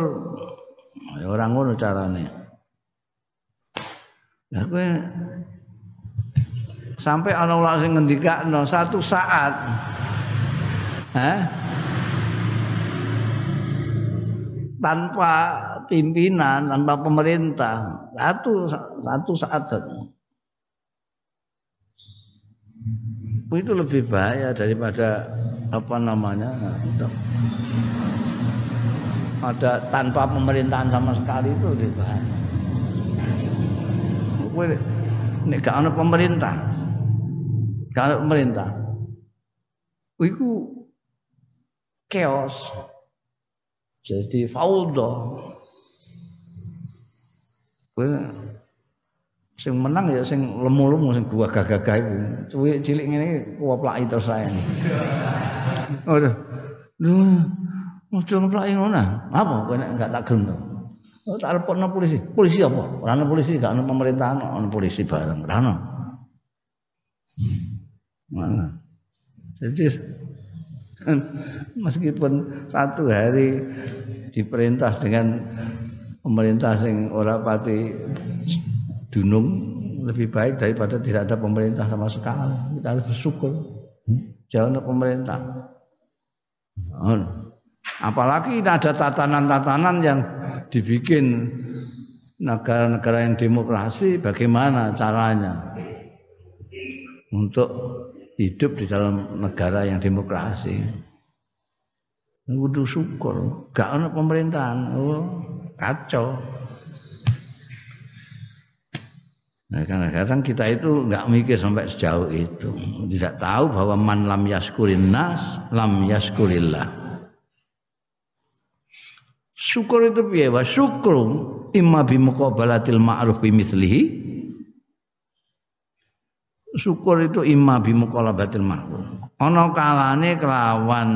ya ora ngono carane. Lah kowe sampai ana ulama sing ngendikakno satu saat. Hah? tanpa pimpinan, tanpa pemerintah. Satu satu saat itu lebih bahaya daripada apa namanya ada tanpa pemerintahan sama sekali itu bahaya. Ini gak ada pemerintah, gak ada pemerintah. Itu chaos, jadi fauda kowe sing menang ya sing lemu-lemu sing gua gagah-gagah iku cuwik cilik ngene kuwaplaki terus saya oh lho ojo ngeplaki ngono apa kowe nek enggak tak gelem Oh, tak polisi. Polisi apa? Ora ana polisi, gak ana pemerintahan, ana polisi bareng. Ora ana. Mana? Jadi meskipun satu hari diperintah dengan pemerintah sing ora pati dunung lebih baik daripada tidak ada pemerintah sama sekali. Kita harus bersyukur. Jangan pemerintah. Apalagi ada tatanan-tatanan yang dibikin negara-negara yang demokrasi bagaimana caranya untuk hidup di dalam negara yang demokrasi. Kudu syukur, gak ada pemerintahan, oh, kacau. Nah, kadang-kadang kita itu nggak mikir sampai sejauh itu, tidak tahu bahwa man lam yaskurin nas, lam yaskurillah. Syukur itu piye? Wa imma bi muqabalatil ma'ruf bi mithlihi syukur itu imma bi muqalabatil mahrum. Ana kalane kelawan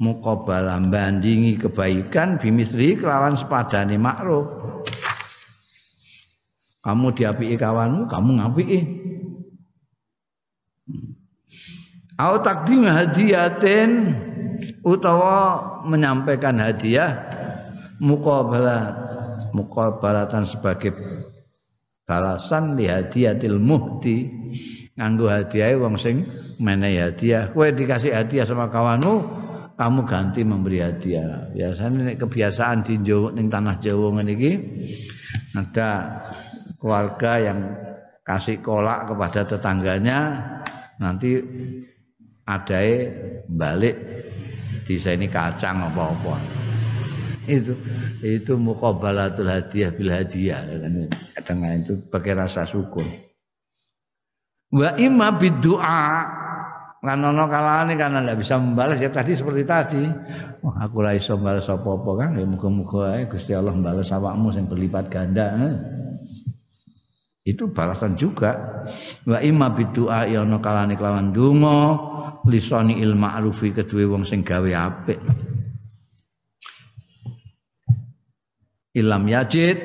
muqabalah bandingi kebaikan bimisri kelawan sepadane makruh. Kamu diapiki kawanmu, kamu ngapiki. Au takdim hadiatin utawa menyampaikan hadiah muqabalah muqabalatan sebagai balasan li hadiatil muhti. Nganggo hadiah wong sing menehi hadiah. Kowe dikasih hadiah sama kawanmu kamu ganti memberi hadiah. Biasanya kebiasaan di Jawa ning tanah Jawa ngene iki ada keluarga yang kasih kolak kepada tetangganya nanti adai balik di sini kacang apa-apa. Itu itu muqabalatul hadiah bil hadiah kadang itu pakai rasa syukur. Wa imma biddu'a kan ono kalane karena ndak bisa membalas ya tadi seperti tadi. Oh, aku ra iso balas apa-apa kan ya muga-muga Gusti Allah membalas awakmu sing berlipat ganda itu balasan juga. Wa imma bidu'a ya ana kalane kelawan donga lisani il ma'rufi kedue wong sing gawe apik. Ilam yajid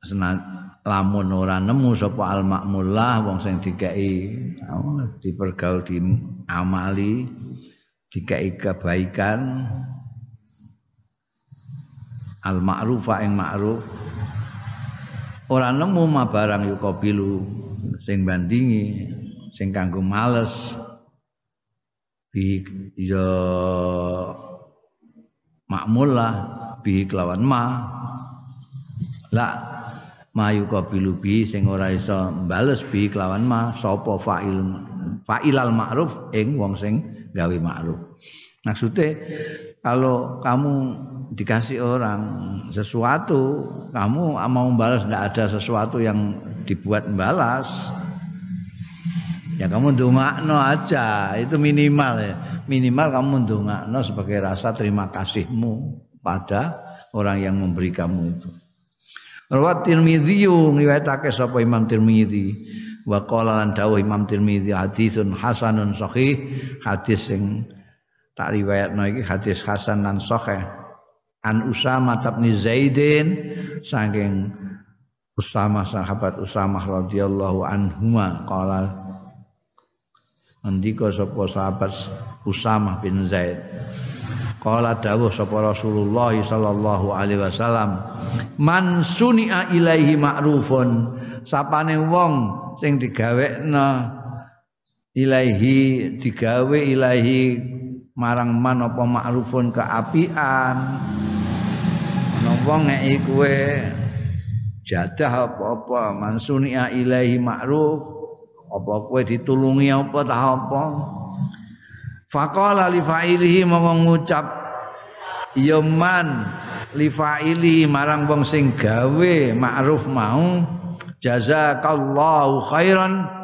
senan lamun ora nemu sapa al makmullah wong sing dikai oh, dipergaul di amali dikai kebaikan. Al ma'rufa ing ma'ruf ora nemu ma barang yukabilu sing bandingi sing kanggo males. Bi ya makmulah bi kelawan ma la mayu kabilu bi sing ora iso mbales bi kelawan ma sapa fa'il fa'ilal ma'ruf ing wong sing gawe ma'ruf. Maksudnya kalau kamu dikasih orang sesuatu kamu mau membalas nggak ada sesuatu yang dibuat membalas ya kamu dongakno aja itu minimal ya. Minimal kamu dongakno sebagai rasa terima kasihmu pada orang yang memberi kamu itu. Rawat Tirmidzi riwayatake sapa Imam Tirmidzi. Wa qala lan dawuh Imam Tirmidzi hadisun hasanun sahih. Hadis sing tak riwayatno iki hadis hasan lan sahih. An Usama bin Zaidin saking Usama sahabat Usama radhiyallahu anhuma qala Andika sapa sahabat Usama bin Zaid? Qala dawuh sapa Rasulullah sallallahu alaihi wasallam man sunia ilaihi ma'rufun sapane wong sing digawekna ilaihi digawe ilahi marang man apa ma'rufun keapian. Ana wong ngeki kowe jadah apa-apa mansunia ilahi ma'ruf apa kowe ditulungi apa ta apa. Faqala li fa'ilihi monggo ngucap ya man li fa'ili marang wong sing gawe ma'ruf mau jazakallahu khairan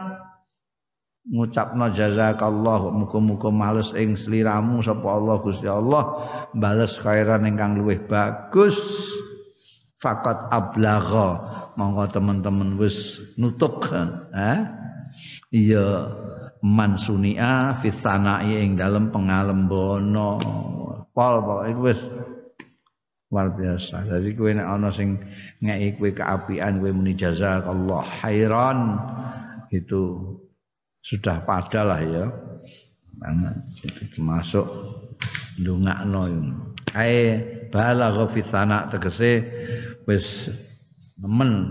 ngucapno jazakallah muga-muga males ing sliramu sapa Allah Gusti Allah bales khairan ingkang luwih bagus. Fakat ablagha. Monggo teman-teman wis nutuk. Ha? Iya mansunia fitana'i ing dalem pengalembono. Pol pokoke wis luar biasa. Jadi kowe nek ana sing ngeki kowe keapian kowe muni jazakallah khairan. Itu sudah padalah ya. Termasuk ndongakno ae balagha fi sana tegese wis nemen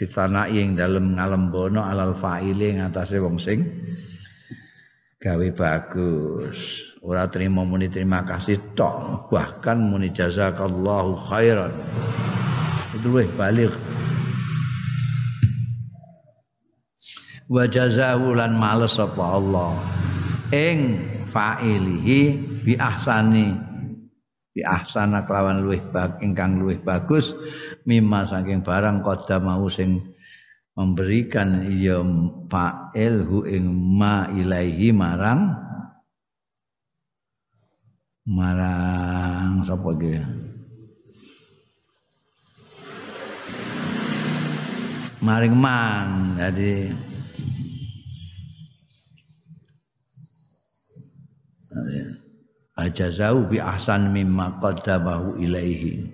fitana ing dalem ngalembono alal fa'ile ngatasé wong sing gawe bagus. Ora terima muni terima kasih tok. Bahkan muni jazakallahu khairan. Itu weh balik wa jazahu lan males sapa Allah. Ing fa'ilihi bi ahsani. Bi ahsana kelawan luwih bag ingkang luwih bagus. Mimma saking barang qadda mau sing memberikan ya fa'il hu ing ma ilaihi marang. Marang sapa iki? Maring man jadi ajazau bi ahsan mimma qaddamahu ilaihi.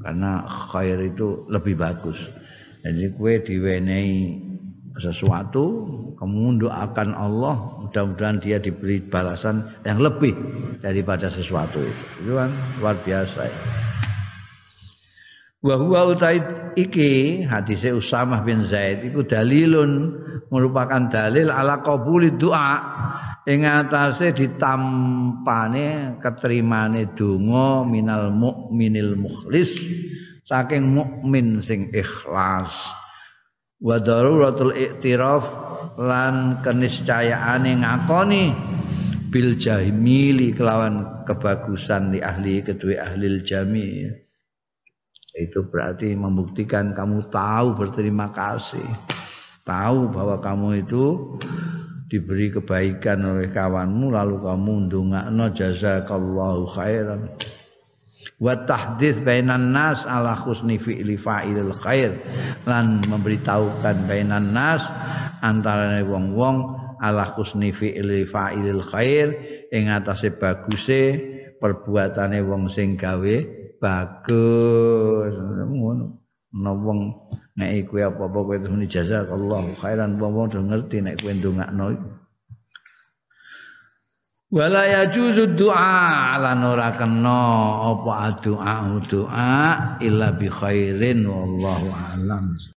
Karena khair itu lebih bagus. Jadi kue diwenehi sesuatu kamu doakan Allah mudah-mudahan dia diberi balasan yang lebih daripada sesuatu itu. Itu kan luar biasa. Ya. wa huwa utai iki hadise Usamah bin Zaid iku dalilun merupakan dalil ala qabuli doa ing atase ditampane keterimane donga minal mukminil mukhlis saking mukmin sing ikhlas. Wa daruratul iktiraf lan keniscayaane ngakoni bil jamili kelawan kebagusan di ahli kedua ahli jami. Itu berarti membuktikan kamu tahu berterima kasih. Tahu bahwa kamu itu diberi kebaikan oleh kawanmu lalu kamu ndongakno jazakallahu khairan. Wa tahdits bainan nas ala husni fi'li fa'ilil khair. Lan memberitahukan bainan nas antara wong-wong ala husni fi'li fa'ilil khair. Ing atase baguse perbuatane wong sing gawe bagus. Ngono ana wong nek kowe apa-apa kowe terus muni jazakallahu khairan. Wong-wong do ngerti nek kowe ndongakno iku. Wala yajuzu du'a lan ora kena apa doa doa illa bi khairin wallahu alam